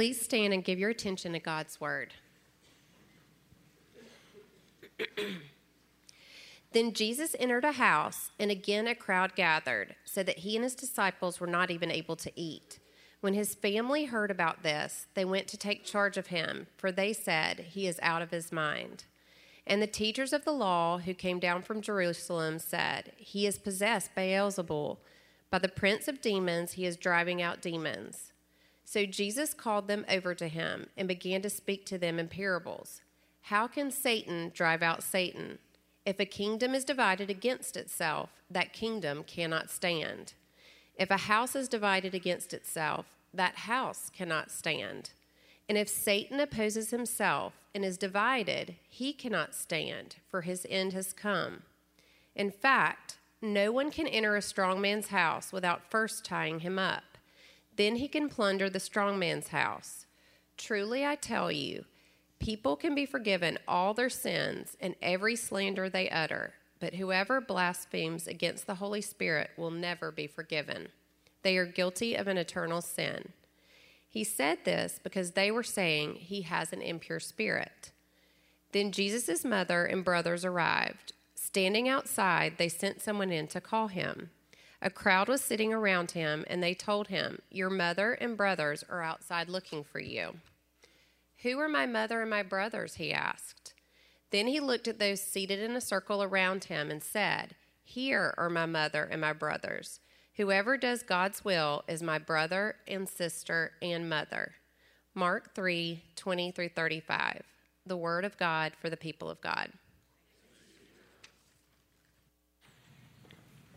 Please stand and give your attention to God's word. then Jesus entered a house, and again a crowd gathered, so that he and his disciples were not even able to eat. When his family heard about this, they went to take charge of him, for they said, He is out of his mind. And the teachers of the law who came down from Jerusalem said, He is possessed by Beelzebul. By the prince of demons, he is driving out demons. So Jesus called them over to him and began to speak to them in parables. How can Satan drive out Satan? If a kingdom is divided against itself, that kingdom cannot stand. If a house is divided against itself, that house cannot stand. And if Satan opposes himself and is divided, he cannot stand, for his end has come. In fact, no one can enter a strong man's house without first tying him up. Then he can plunder the strong man's house. Truly, I tell you, people can be forgiven all their sins and every slander they utter, but whoever blasphemes against the Holy Spirit will never be forgiven. They are guilty of an eternal sin. He said this because they were saying he has an impure spirit. Then Jesus' mother and brothers arrived. Standing outside, they sent someone in to call him. A crowd was sitting around him, and they told him, Your mother and brothers are outside looking for you. Who are my mother and my brothers? he asked. Then he looked at those seated in a circle around him and said, Here are my mother and my brothers. Whoever does God's will is my brother and sister and mother. Mark 3 20 through 35. The word of God for the people of God.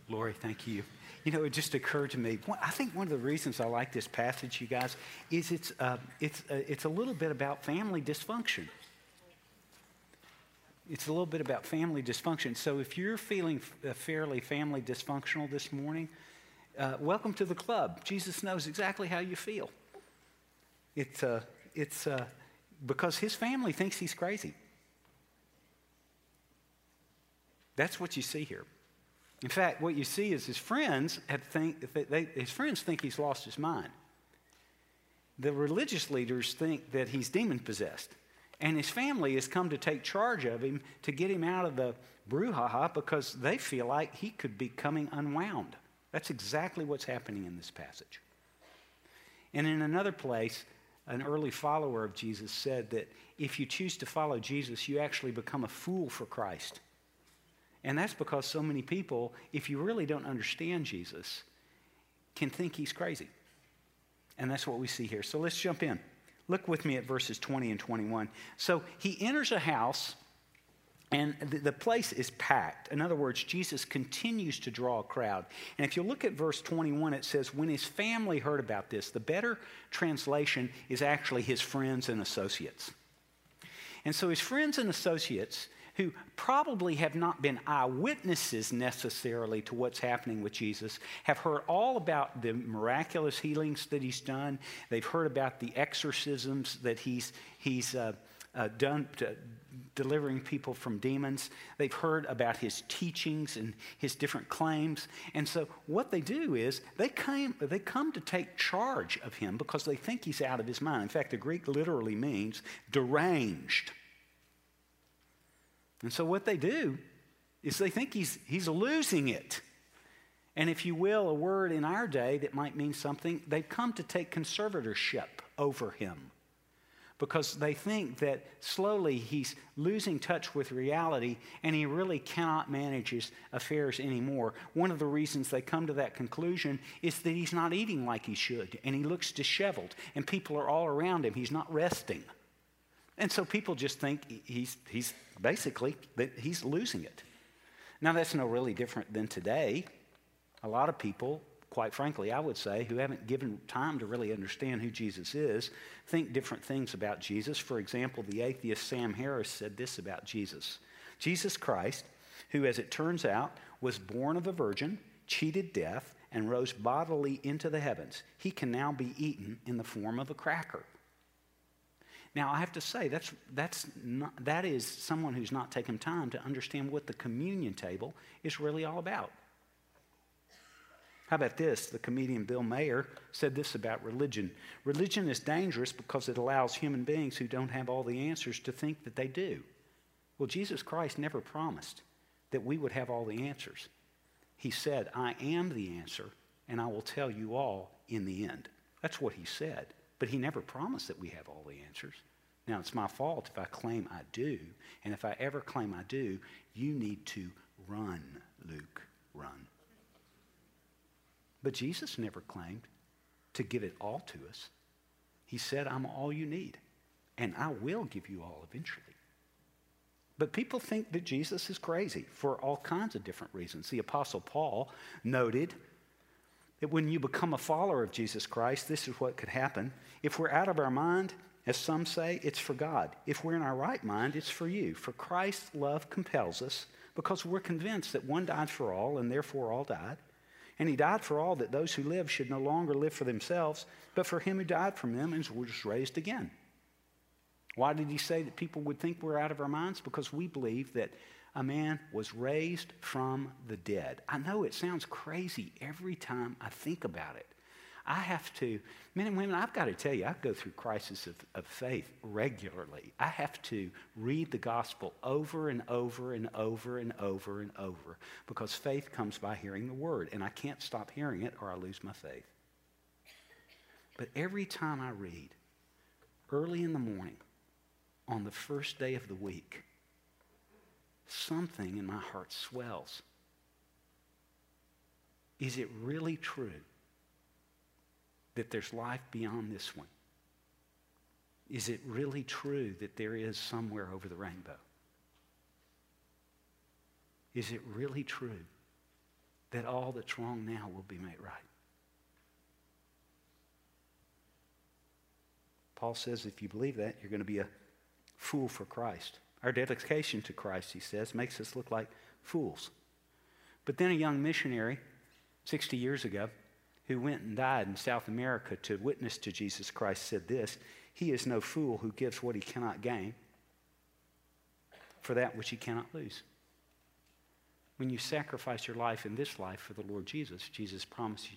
Lori, thank you. You know, it just occurred to me. I think one of the reasons I like this passage, you guys, is it's uh, it's uh, it's a little bit about family dysfunction. It's a little bit about family dysfunction. So if you're feeling uh, fairly family dysfunctional this morning, uh, welcome to the club. Jesus knows exactly how you feel. It's, uh, it's uh, because his family thinks he's crazy. That's what you see here. In fact, what you see is his friends have think they, his friends think he's lost his mind. The religious leaders think that he's demon possessed, and his family has come to take charge of him to get him out of the brouhaha because they feel like he could be coming unwound. That's exactly what's happening in this passage. And in another place, an early follower of Jesus said that if you choose to follow Jesus, you actually become a fool for Christ. And that's because so many people, if you really don't understand Jesus, can think he's crazy. And that's what we see here. So let's jump in. Look with me at verses 20 and 21. So he enters a house and the, place is packed. In other words, Jesus continues to draw a crowd. And if you look at verse 21, it says, When his family heard about this, the better translation is actually his friends and associates. And so his friends and associates, who probably have not been eyewitnesses necessarily to what's happening with Jesus, have heard all about the miraculous healings that he's done. They've heard about the exorcisms that he's, he's uh, uh, done, to, delivering people from demons. They've heard about his teachings and his different claims. And so what they do is they, came, they come to take charge of him because they think he's out of his mind. In fact, the Greek literally means deranged. And so what they do is they think he's, he's losing it. And if you will, a word in our day that might mean something, they've come to take conservatorship over him because they think that slowly he's losing touch with reality and he really cannot manage his affairs anymore. One of the reasons they come to that conclusion is that he's not eating like he should and he looks disheveled and people are all around him. He's not resting. And so people just think he's, he's basically that he's losing it. Now that's no really different than today. A lot of people quite frankly, I would say, who haven't given time to really understand who Jesus is, think different things about Jesus. For example, the atheist Sam Harris said this about Jesus Jesus Christ, who, as it turns out, was born of a virgin, cheated death, and rose bodily into the heavens, he can now be eaten in the form of a cracker. Now, I have to say, that's, that's not, that is someone who's not taken time to understand what the communion table is really all about. How about this? The comedian Bill Maher said this about religion Religion is dangerous because it allows human beings who don't have all the answers to think that they do. Well, Jesus Christ never promised that we would have all the answers. He said, I am the answer, and I will tell you all in the end. That's what he said. But he never promised that we have all the answers. Now, it's my fault if I claim I do. And if I ever claim I do, you need to run, Luke, run. But Jesus never claimed to give it all to us. He said, I'm all you need, and I will give you all eventually. But people think that Jesus is crazy for all kinds of different reasons. The Apostle Paul noted that when you become a follower of Jesus Christ, this is what could happen. If we're out of our mind, as some say, it's for God. If we're in our right mind, it's for you. For Christ's love compels us because we're convinced that one died for all and therefore all died. And he died for all that those who live should no longer live for themselves, but for him who died for them and was raised again. Why did he say that people would think we're out of our minds? Because we believe that a man was raised from the dead. I know it sounds crazy every time I think about it. I have to, men and women, I've got to tell you, I go through crisis of, of faith regularly. I have to read the gospel over and over and over and over and over because faith comes by hearing the word, and I can't stop hearing it or I lose my faith. But every time I read, early in the morning, on the first day of the week, something in my heart swells. Is it really true that there's life beyond this one? Is it really true that there is somewhere over the rainbow? Is it really true that all that's wrong now will be made right? Paul says if you believe that, you're going to be a fool for Christ. Our dedication to Christ, he says, makes us look like fools. But then a young missionary, 60 years ago, who went and died in South America to witness to Jesus Christ said this He is no fool who gives what he cannot gain for that which he cannot lose. When you sacrifice your life in this life for the Lord Jesus, Jesus promises,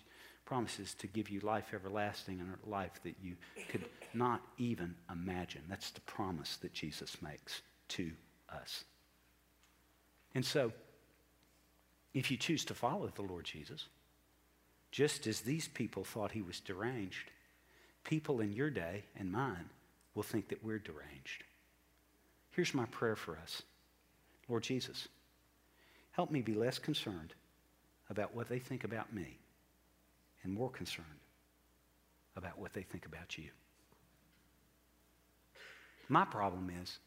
promises to give you life everlasting and a life that you could not even imagine. That's the promise that Jesus makes to us. And so, if you choose to follow the Lord Jesus, just as these people thought he was deranged, people in your day and mine will think that we're deranged. Here's my prayer for us Lord Jesus, help me be less concerned about what they think about me and more concerned about what they think about you. My problem is,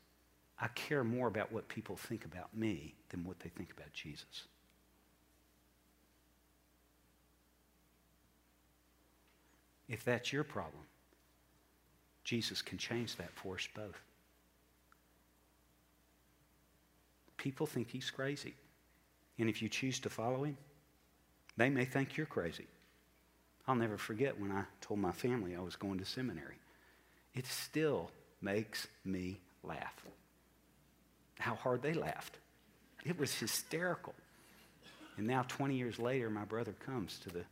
I care more about what people think about me than what they think about Jesus. If that's your problem, Jesus can change that for us both. People think he's crazy. And if you choose to follow him, they may think you're crazy. I'll never forget when I told my family I was going to seminary. It still makes me laugh. How hard they laughed. It was hysterical. And now, 20 years later, my brother comes to the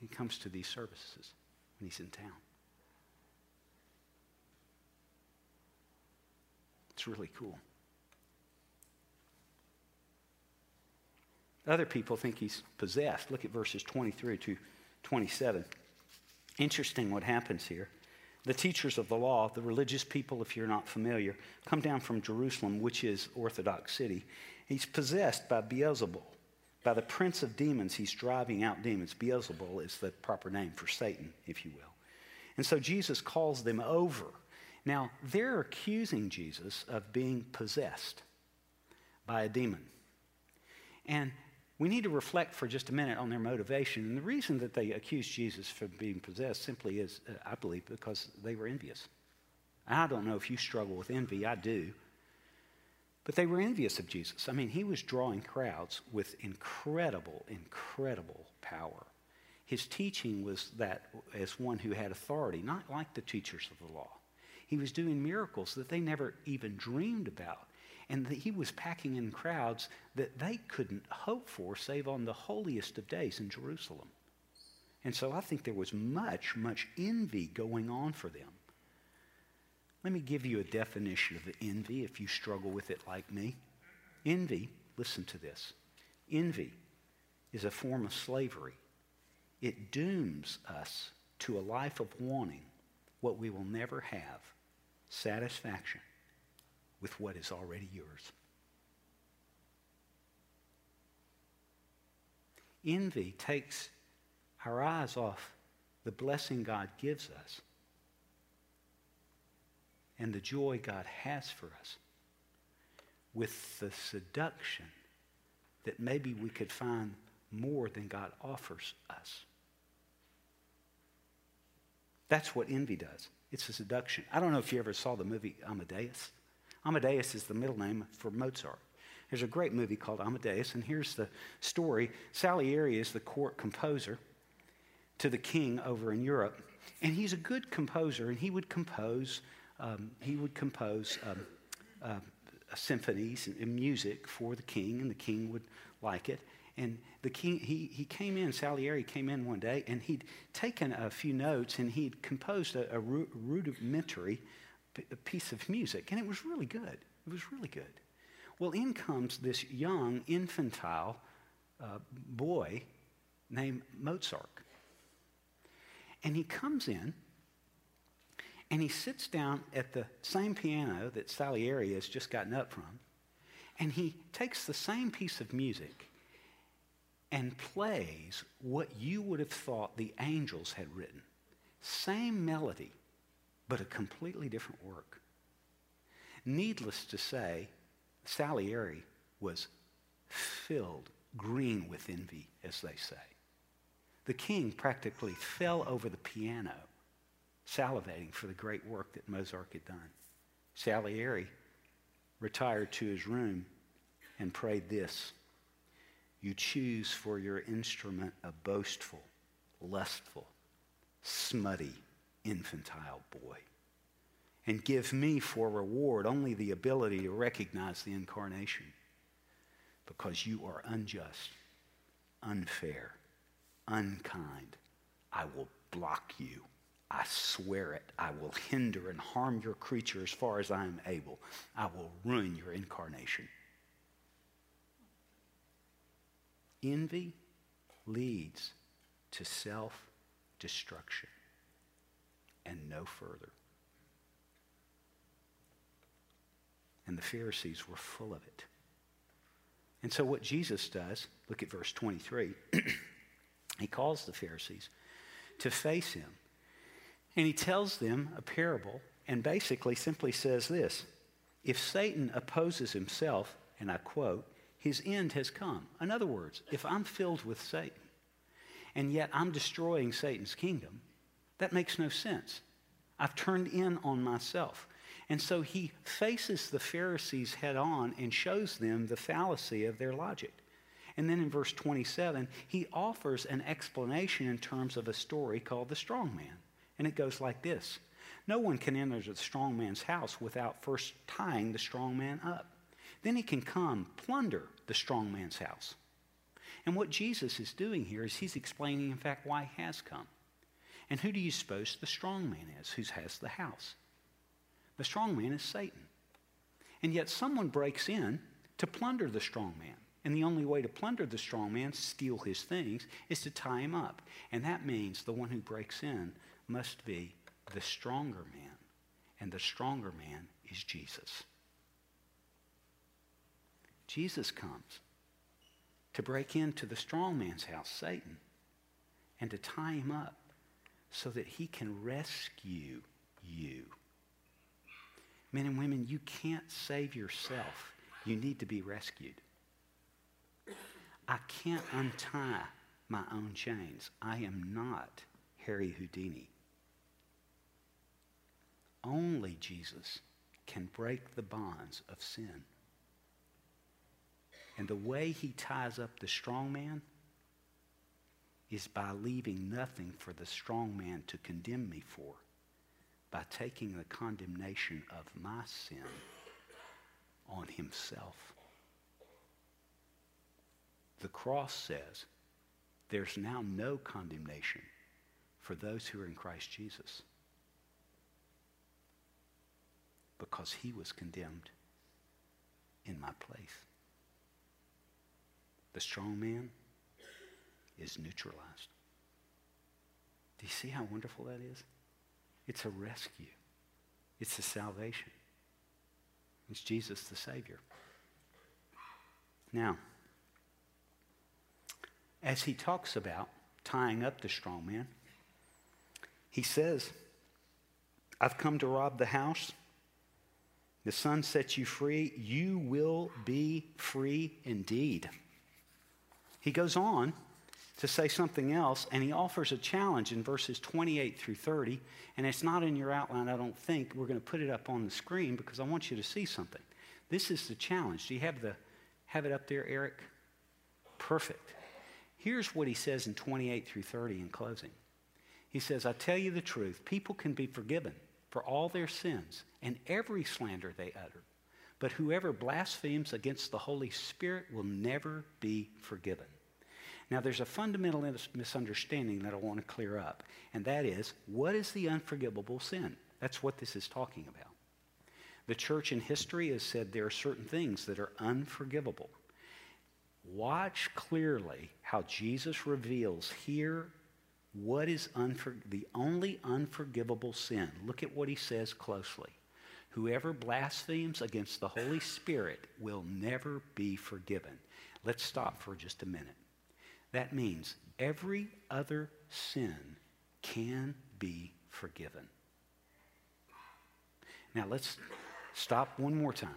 he comes to these services when he's in town. It's really cool. Other people think he's possessed. Look at verses 23 to 27. Interesting what happens here. The teachers of the law, the religious people, if you're not familiar, come down from Jerusalem, which is Orthodox city. He's possessed by Beelzebul, by the prince of demons. He's driving out demons. Beelzebul is the proper name for Satan, if you will. And so Jesus calls them over. Now, they're accusing Jesus of being possessed by a demon. And we need to reflect for just a minute on their motivation. And the reason that they accused Jesus for being possessed simply is, uh, I believe, because they were envious. I don't know if you struggle with envy, I do. But they were envious of Jesus. I mean, he was drawing crowds with incredible, incredible power. His teaching was that as one who had authority, not like the teachers of the law. He was doing miracles that they never even dreamed about. And that he was packing in crowds that they couldn't hope for save on the holiest of days in Jerusalem. And so I think there was much, much envy going on for them. Let me give you a definition of envy if you struggle with it like me. Envy, listen to this. Envy is a form of slavery. It dooms us to a life of wanting what we will never have satisfaction with what is already yours. Envy takes our eyes off the blessing God gives us and the joy God has for us with the seduction that maybe we could find more than God offers us. That's what envy does. It's a seduction. I don't know if you ever saw the movie Amadeus. Amadeus is the middle name for Mozart. There's a great movie called Amadeus, and here's the story. Salieri is the court composer to the king over in Europe, and he's a good composer, and he would compose, um, he would compose um, uh, symphonies and, music for the king, and the king would like it. And the king, he, he came in, Salieri came in one day, and he'd taken a few notes and he'd composed a, a rudimentary a piece of music, and it was really good. It was really good. Well, in comes this young, infantile uh, boy named Mozart. And he comes in and he sits down at the same piano that Salieri has just gotten up from, and he takes the same piece of music and plays what you would have thought the angels had written. Same melody, but a completely different work. Needless to say, Salieri was filled green with envy, as they say. The king practically fell over the piano, salivating for the great work that Mozart had done. Salieri retired to his room and prayed this You choose for your instrument a boastful, lustful, smutty, infantile boy. And give me for reward only the ability to recognize the incarnation because you are unjust, unfair, unkind. I will block you. I swear it. I will hinder and harm your creature as far as I am able. I will ruin your incarnation. Envy leads to self destruction and no further. And the Pharisees were full of it. And so, what Jesus does, look at verse 23, he calls the Pharisees to face him. And he tells them a parable and basically simply says this If Satan opposes himself, and I quote, his end has come. In other words, if I'm filled with Satan, and yet I'm destroying Satan's kingdom, that makes no sense. I've turned in on myself. And so he faces the Pharisees head on and shows them the fallacy of their logic. And then in verse 27, he offers an explanation in terms of a story called the strong man. And it goes like this No one can enter the strong man's house without first tying the strong man up. Then he can come plunder the strong man's house. And what Jesus is doing here is he's explaining, in fact, why he has come. And who do you suppose the strong man is who has the house? The strong man is Satan. And yet someone breaks in to plunder the strong man. And the only way to plunder the strong man, steal his things, is to tie him up. And that means the one who breaks in must be the stronger man. And the stronger man is Jesus. Jesus comes to break into the strong man's house, Satan, and to tie him up so that he can rescue you. Men and women, you can't save yourself. You need to be rescued. I can't untie my own chains. I am not Harry Houdini. Only Jesus can break the bonds of sin. And the way he ties up the strong man is by leaving nothing for the strong man to condemn me for, by taking the condemnation of my sin on himself. The cross says there's now no condemnation for those who are in Christ Jesus because he was condemned in my place. The strong man is neutralized. Do you see how wonderful that is? It's a rescue. It's a salvation. It's Jesus the Savior. Now, as he talks about tying up the strong man, he says, I've come to rob the house. The Son sets you free. You will be free indeed. He goes on to say something else, and he offers a challenge in verses 28 through 30. And it's not in your outline, I don't think. We're going to put it up on the screen because I want you to see something. This is the challenge. Do you have, the, have it up there, Eric? Perfect. Here's what he says in 28 through 30 in closing. He says, I tell you the truth, people can be forgiven for all their sins and every slander they utter. But whoever blasphemes against the Holy Spirit will never be forgiven. Now, there's a fundamental misunderstanding that I want to clear up, and that is what is the unforgivable sin? That's what this is talking about. The church in history has said there are certain things that are unforgivable. Watch clearly how Jesus reveals here what is unfor- the only unforgivable sin. Look at what he says closely. Whoever blasphemes against the Holy Spirit will never be forgiven. Let's stop for just a minute. That means every other sin can be forgiven. Now let's stop one more time.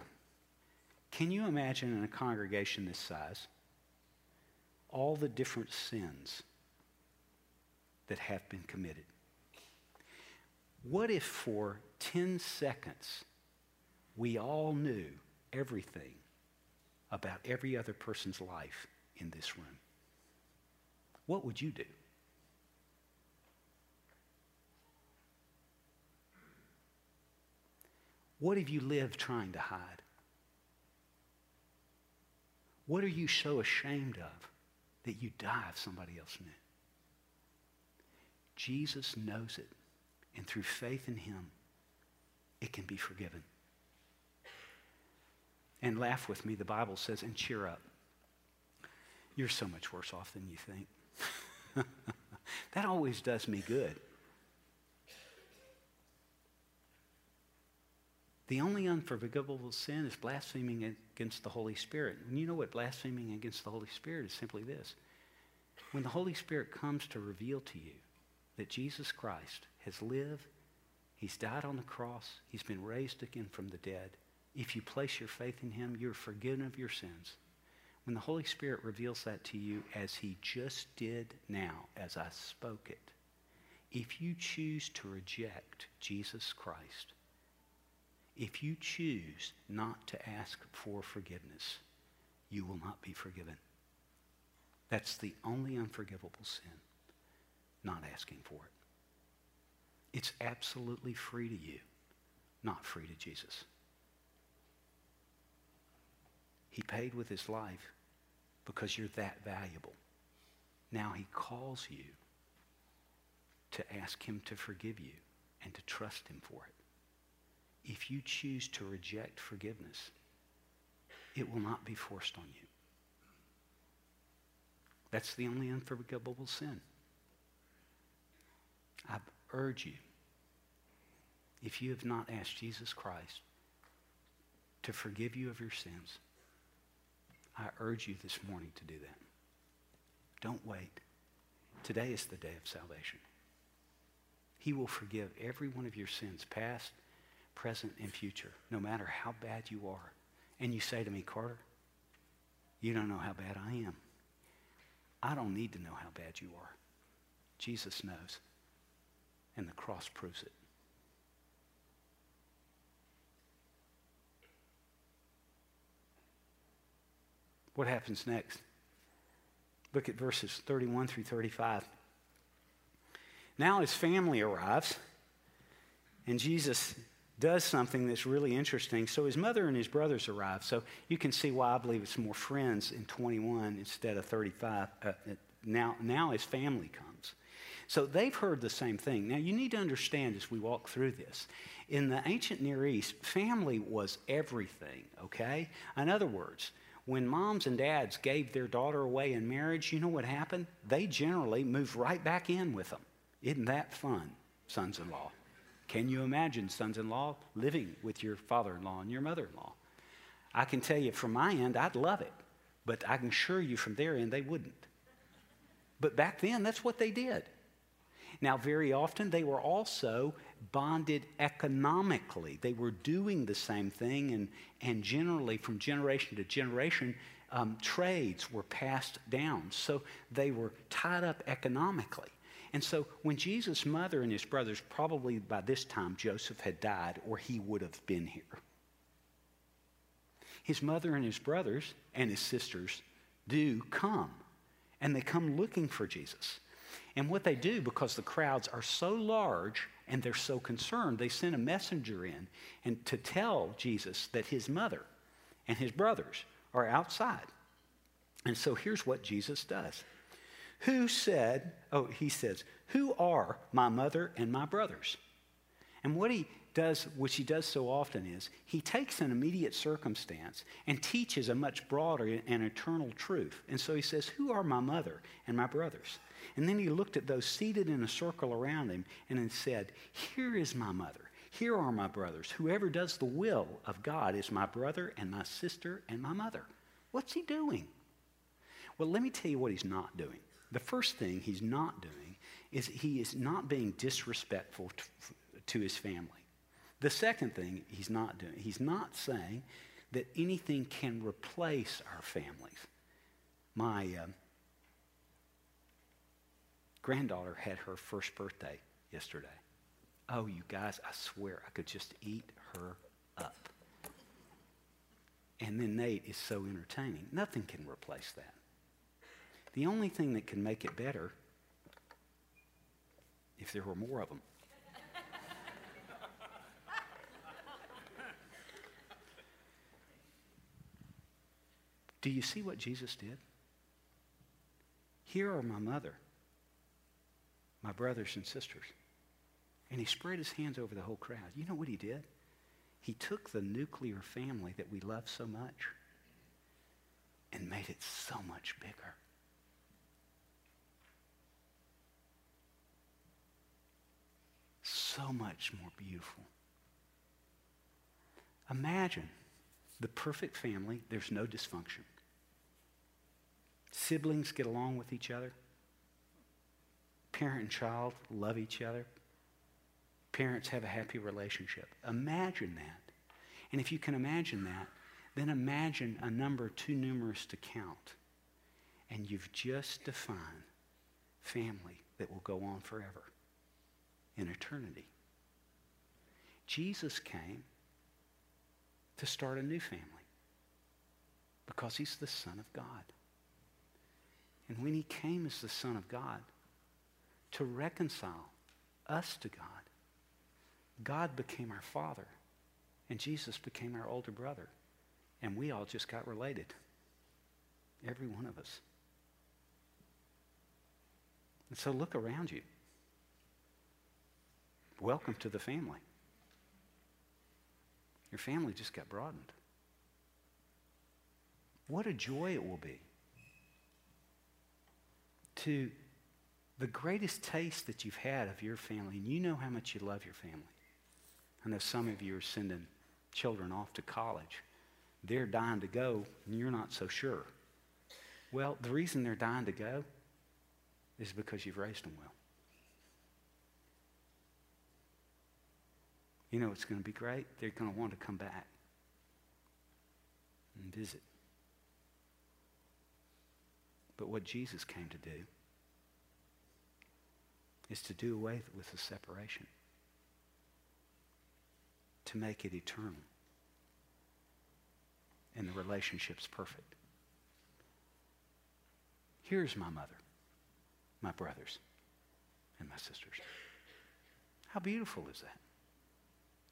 Can you imagine in a congregation this size all the different sins that have been committed? What if for 10 seconds we all knew everything about every other person's life in this room? What would you do? What have you lived trying to hide? What are you so ashamed of that you die if somebody else knew? Jesus knows it, and through faith in him, it can be forgiven. And laugh with me, the Bible says, and cheer up. You're so much worse off than you think. that always does me good. The only unforgivable sin is blaspheming against the Holy Spirit. And you know what blaspheming against the Holy Spirit is simply this. When the Holy Spirit comes to reveal to you that Jesus Christ has lived, he's died on the cross, he's been raised again from the dead, if you place your faith in him, you're forgiven of your sins. When the Holy Spirit reveals that to you as he just did now, as I spoke it, if you choose to reject Jesus Christ, if you choose not to ask for forgiveness, you will not be forgiven. That's the only unforgivable sin, not asking for it. It's absolutely free to you, not free to Jesus. He paid with his life because you're that valuable. Now he calls you to ask him to forgive you and to trust him for it. If you choose to reject forgiveness, it will not be forced on you. That's the only unforgivable sin. I urge you, if you have not asked Jesus Christ to forgive you of your sins, I urge you this morning to do that. Don't wait. Today is the day of salvation. He will forgive every one of your sins, past, present, and future, no matter how bad you are. And you say to me, Carter, you don't know how bad I am. I don't need to know how bad you are. Jesus knows. And the cross proves it. What happens next? Look at verses 31 through 35. Now his family arrives, and Jesus does something that's really interesting. So his mother and his brothers arrive. So you can see why I believe it's more friends in 21 instead of 35. Uh, now, now his family comes. So they've heard the same thing. Now you need to understand as we walk through this. In the ancient Near East, family was everything, okay? In other words, when moms and dads gave their daughter away in marriage, you know what happened? They generally moved right back in with them. Isn't that fun, sons in law? Can you imagine sons in law living with your father in law and your mother in law? I can tell you from my end, I'd love it, but I can assure you from their end, they wouldn't. But back then, that's what they did. Now, very often, they were also bonded economically. They were doing the same thing, and, and generally, from generation to generation, um, trades were passed down. So they were tied up economically. And so when Jesus' mother and his brothers, probably by this time Joseph had died, or he would have been here. His mother and his brothers and his sisters do come, and they come looking for Jesus. And what they do, because the crowds are so large and they're so concerned, they send a messenger in and to tell Jesus that his mother and his brothers are outside. And so here's what Jesus does. Who said, oh, he says, Who are my mother and my brothers? And what he does, which he does so often, is he takes an immediate circumstance and teaches a much broader and eternal truth. And so he says, Who are my mother and my brothers? And then he looked at those seated in a circle around him and then said, Here is my mother. Here are my brothers. Whoever does the will of God is my brother and my sister and my mother. What's he doing? Well, let me tell you what he's not doing. The first thing he's not doing is he is not being disrespectful to, to his family. The second thing he's not doing, he's not saying that anything can replace our families. My uh, granddaughter had her first birthday yesterday. Oh, you guys, I swear I could just eat her up. And then Nate is so entertaining. Nothing can replace that. The only thing that can make it better, if there were more of them, Do you see what Jesus did? Here are my mother my brothers and sisters. And he spread his hands over the whole crowd. You know what he did? He took the nuclear family that we love so much and made it so much bigger. So much more beautiful. Imagine the perfect family, there's no dysfunction. Siblings get along with each other. Parent and child love each other. Parents have a happy relationship. Imagine that. And if you can imagine that, then imagine a number too numerous to count. And you've just defined family that will go on forever in eternity. Jesus came to start a new family because he's the Son of God. And when he came as the Son of God, to reconcile us to God. God became our father, and Jesus became our older brother, and we all just got related. Every one of us. And so look around you. Welcome to the family. Your family just got broadened. What a joy it will be to the greatest taste that you've had of your family, and you know how much you love your family. I know some of you are sending children off to college. They're dying to go, and you're not so sure. Well, the reason they're dying to go is because you've raised them well. You know it's going to be great. They're going to want to come back and visit. But what Jesus came to do is to do away with the separation, to make it eternal, and the relationship's perfect. Here's my mother, my brothers, and my sisters. How beautiful is that?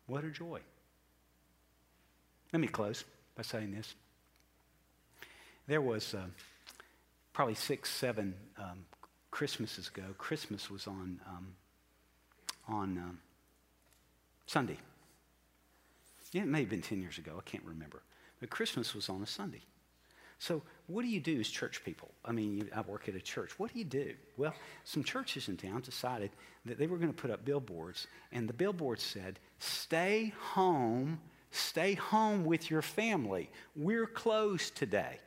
What a joy. Let me close by saying this. There was uh, probably six, seven um, Christmases ago. Christmas was on um, on um, Sunday. Yeah, it may have been 10 years ago. I can't remember. But Christmas was on a Sunday. So, what do you do as church people? I mean, you, I work at a church. What do you do? Well, some churches in town decided that they were going to put up billboards, and the billboards said, Stay home, stay home with your family. We're closed today.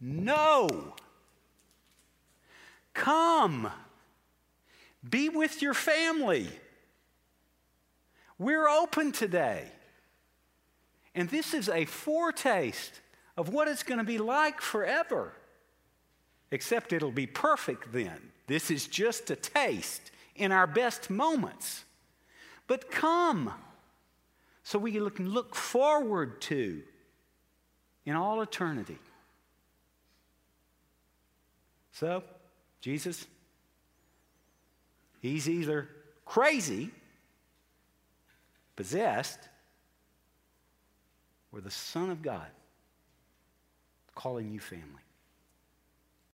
No! Come! Be with your family. We're open today. And this is a foretaste of what it's going to be like forever. Except it'll be perfect then. This is just a taste in our best moments. But come so we can look forward to in all eternity. So, Jesus, he's either crazy possessed, or the Son of God calling you family.